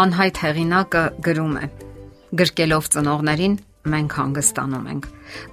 Անհայտ հեղինակը գրում է. Գրկելով ծնողներին մենք հանգստանում ենք։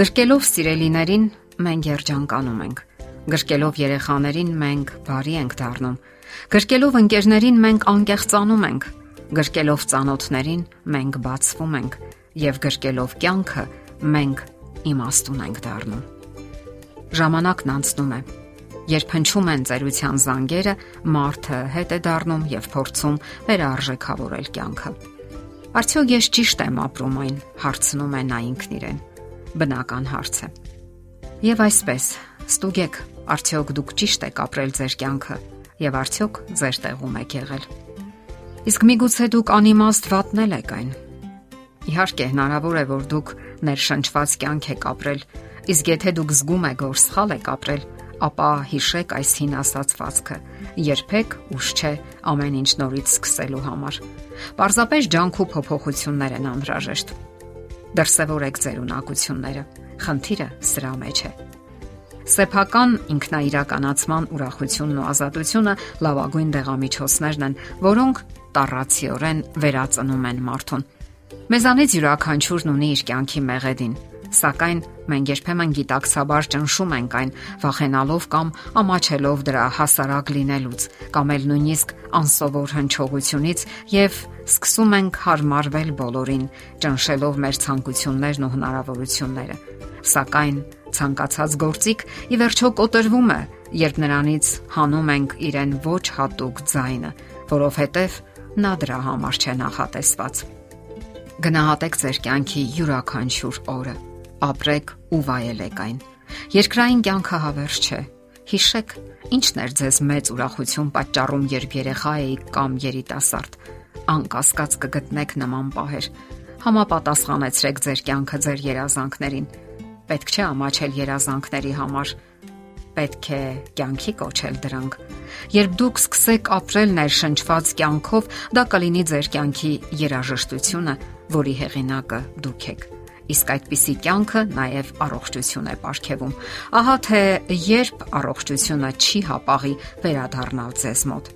Գրկելով սիրելիներին մենք երջանկանում ենք։ Գրկելով երեխաներին մենք բարի ենք դառնում։ Գրկելով ընկերներին մենք անկեղծանում ենք։ Գրկելով ծանոթներին մենք բացվում ենք. Եւ գրկելով կյանքը մենք իմաստուն ենք դառնում։ Ժամանակն անցնում է Երբ հնչում են ծերության զանգերը, մարդը հետ է դառնում եւ փորձում վերարժեքավորել կյանքը։ Արդյոք ես ճիշտ եմ ապրում այն, հարցնում է նա ինքն իրեն։ Բնական հարց է։ Եվ այսպես, ստուգեք, արդյոք դուք ճիշտ եք ապրել ձեր կյանքը եւ արդյոք ձեր տեղում եք եղել։ Իսկ միգուցե դուք անիմաստ վատնել եք այն։ Իհարկե, հնարավոր է, որ դուք ներշնչված կյանք եք ապրել, իսկ եթե դուք զգում եք, որ սխալ եք ապրել, ապա հիշեք այս հին ասացվածքը. երբեք ուշ չէ ամեն ինչ նորից սկսելու համար։ Պարզապես ջանք ու փոփոխություններ են անհրաժեշտ։ Դրսևորեք ձեր ունակությունները։ Խնդիրը սրա մեջ է։ Սեփական ինքնաիրականացման ուրախությունն ու ազատությունը լավագույն դեղամիջոցներն են, որոնք տառացիորեն վերածնում են մարդուն։ Մեզանից յուրաքանչյուրն ունի իր կյանքի մեղեդին Սակայն մենք երբեմն գիտակցաբար ճնշում ենք այն, վախենալով կամ ամաչելով դրա հասարակ լինելուց, կամ էլ նույնիսկ անսովոր հնչողությունից եւ սկսում ենք հարմարվել բոլորին, ճնշելով մեր ցանկություններն ու հնարավորությունները։ Սակայն ցանկացած գործիք ի վերջո կոտրվում է, երբ նրանից հանում ենք իրեն ոչ հատուկ ձայնը, որովհետև նա դրա համար չէ նախատեսված։ Գնահատեք ձեր կյանքի յուրաքանչյուր օրը ապրեք ու վայելեք այն։ Երկրային կյանքը հավերժ չէ։ Հիշեք, ինչն էր ձեզ մեծ ուրախություն պատճառում, երբ երեխա էիք կամ երիտասարդ։ Անկասկած կգտնեք նման պահեր։ Համապատասխանեցրեք ձեր կյանքը ձեր երազանքներին։ Պետք չէ ամաչել երազանքների համար պետք է կյանքի կոչել դրանք։ Երբ դուք սկսեք ապրել ներշնչված կյանքով, դա կլինի ձեր կյանքի երաժշտությունը, որի հեղինակը դուք եք իսկ այդպիսի կյանքը նաև առողջություն է ապարգևում։ Ահա թե երբ առողջությունը չի հապաղի վերադառնալ ձեզ մոտ։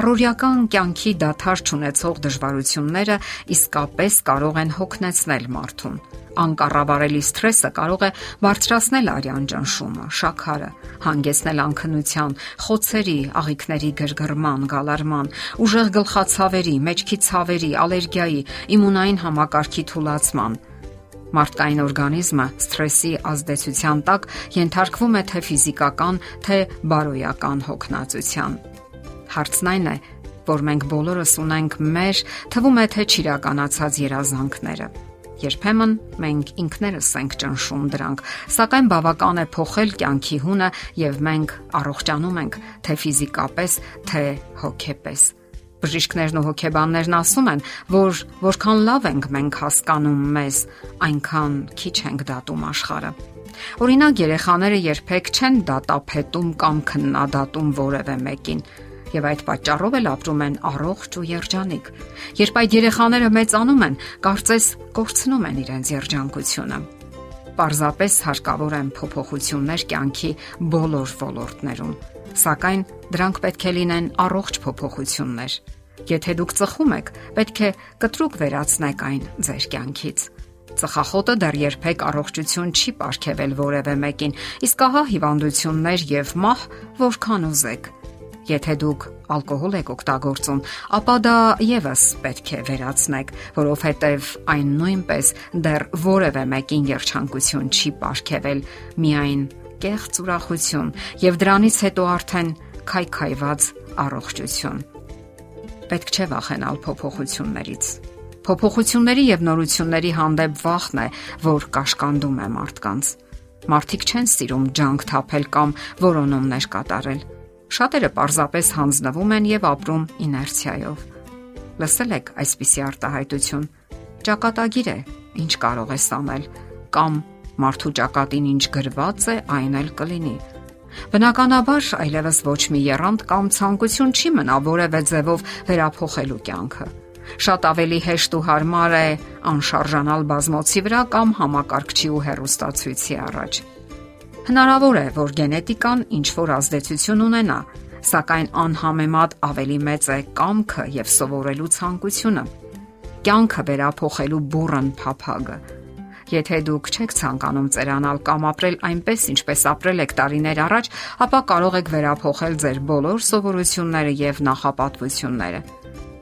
Առօրյական կյանքի դաթար ճանաչող դժվարությունները իսկապես կարող են հոգնեցնել մարդուն։ Անկառավարելի սթրեսը կարող է բարձրացնել արյան ճնշումը, շաքարը, հանգեցնել անքնության, խոցերի, աղիքների գրգռման, գալարման, ուժեղ գլխացավերի, մեջքի ցավերի, ալերգիայի, իմունային համակարգի թուլացման, Մարդկային օրգանիզմը սթրեսի ազդեցության տակ ենթարկվում է թե ֆիզիկական, թե բարոյական հոգնածության։ Հարցն այն է, որ մենք բոլորս ունենք մեր, թվում է թե ճիրականացած երազանքները։ Երբեմն մենք ինքներս ենք ճնշում դրանք, սակայն բավական է փոխել կյանքի հունը եւ մենք առողջանում ենք թե ֆիզիկապես, թե հոգեպես։ Բժիշկներն ու հոգեբաններն ասում են, որ որքան լավ ենք մենք հասկանում մեզ, այնքան քիչ ենք դատում աշխարը։ Օրինակ երեխաները երբեք չեն դատապետում կամ քննադատում որևէ մեկին եւ այդ պատճառով էլ ապրում են առողջ ու երջանիկ։ Երբ այդ երեխաները մեծանում են, կարծես կորցնում են իրենց երջանկությունը։ Պարզապես հարկավոր են փոփոխություններ կյանքի բոլոր ոլորտներում Սակայն դրանք պետք է լինեն առողջ փոփոխություններ։ Եթե դուք ծխում եք, պետք է կտրուկ վերացնեք այն ձեր կյանքից։ Ծխախոտը դեռ երբեք առողջություն չի ապարգևել որևէ մեկին, իսկ ահա հիվանդություններ եւ մահ որքան ուզեք։ Եթե դուք ալկոհոլ եք օգտագործում, ապա դա եւս պետք է վերացնեք, որովհետեւ այն նույնպես դեռ որևէ մեկին երջանկություն չի ապարգևել, միայն կեղծ ուրախություն եւ դրանից հետո արդեն քայքայված առողջություն։ Պետք չէ վախենալ փոփոխություններից։ Փոփոխությունների եւ նորությունների հանդեպ վախն է, որ կաշկանդում է մարդկանց։ Մարդիկ չեն սիրում ջանք թափել կամ որոնումներ կատարել։ Շատերը պարզապես հանձնվում են եւ ապրում իներցիայով։ Լսել եք այսպիսի արտահայտություն։ Ճակատագիր է, ինչ կարող ես անել կամ Մարդու ճակատին ինչ գրված է, այն էլ կլինի։ Բնականաբար այլևս ոչ մի երանգ կամ ցանկություն չի մնա որևէ ձևով վերափոխելու կյանքը։ Շատ ավելի հեշտ ու հարմար է անշարժանալ բազմոցի վրա կամ համակարգչի ու հեռուստացույցի առաջ։ Հնարավոր է, որ գենետիկան ինչ որ ազդեցություն ունենա, սակայն անհամեմատ ավելի մեծ է կամքը եւ սովորելու ցանկությունը։ Կյանքը վերափոխելու բուրըն փափագը։ Եթե դուք չեք ցանկանում ծերանալ կամ ապրել այնպես, ինչպես ապրել եք տարիներ առաջ, ապա կարող եք վերափոխել ձեր բոլոր սովորությունները եւ նախապատվությունները։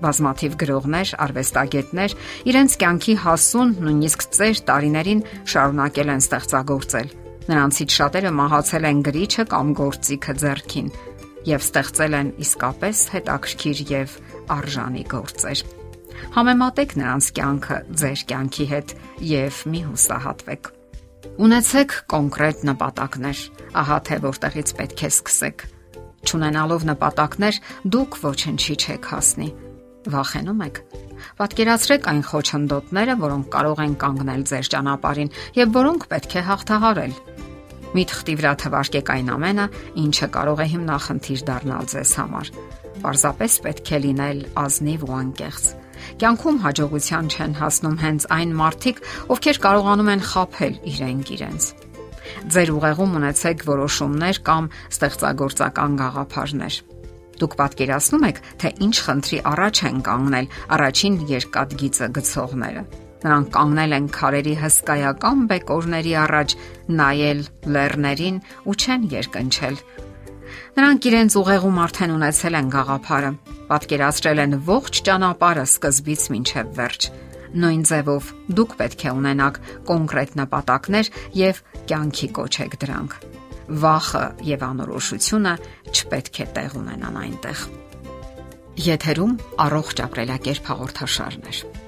Բազմաթիվ գրողներ, արվեստագետներ իրենց կյանքի հասուն, նույնիսկ ծեր տարիներին շարունակել են ստեղծագործել Նրանցից շատերը մահացել են գրիչը կամ գործիքը ձեռքին եւ ստեղծել են իսկապես հետաքրքիր եւ արժանի գործեր։ Համեմատեք նրանց կյանքը ձեր կյանքի հետ եւ մի հուսահատվեք։ Ունեցեք կոնկրետ նպատակներ։ Ահա թե որտեղից պետք է սկսեք։ Չունենալով նպատակներ դուք ոչնչի չեք հասնի։ Վախենում եք։ Պատկերացրեք այն խոչընդոտները, որոնք կարող են կանգնել ձեր ճանապարհին եւ որոնք պետք է հաղթահարել։ Մի թղթի վրա թվարկեք այն ամենը, ինչը կարող է հիմնախնդիր դառնալ ձեզ համար։ Պարզապես պետք է լինել ազնիվ ու անկեղծ։ Կյանքում հաջողության չեն հասնում հենց այն մարդիկ, ովքեր կարողանում են խაფել իրենք իրենց։ Ձեր ուղեղում ունեցեք որոշումներ կամ ստեղծագործական գաղափարներ։ Դուք պատկերացնում եք, թե ինչ խնդրի առաջ են կանգնել առաջին երկաթգիծը գցողները Նրանք կանգնել են քարերի հսկայական բեկորների առաջ, նայել լեռներին ու չեն երկնչել։ Նրանք իրենց ուղեղում արդեն ունեցել են գաղափարը, պատկերացրել են ողջ ճանապարհը սկզբից մինչև վերջ։ Նույն ձևով դուք պետք է ունենաք կոնկրետ նպատակներ եւ կյանքի կոչեք դրանք։ Վախը եւ անորոշությունը չպետք է տեղ ունենան այնտեղ։ Եթերում առողջ ապրելակերպ հաղորդաշարներ։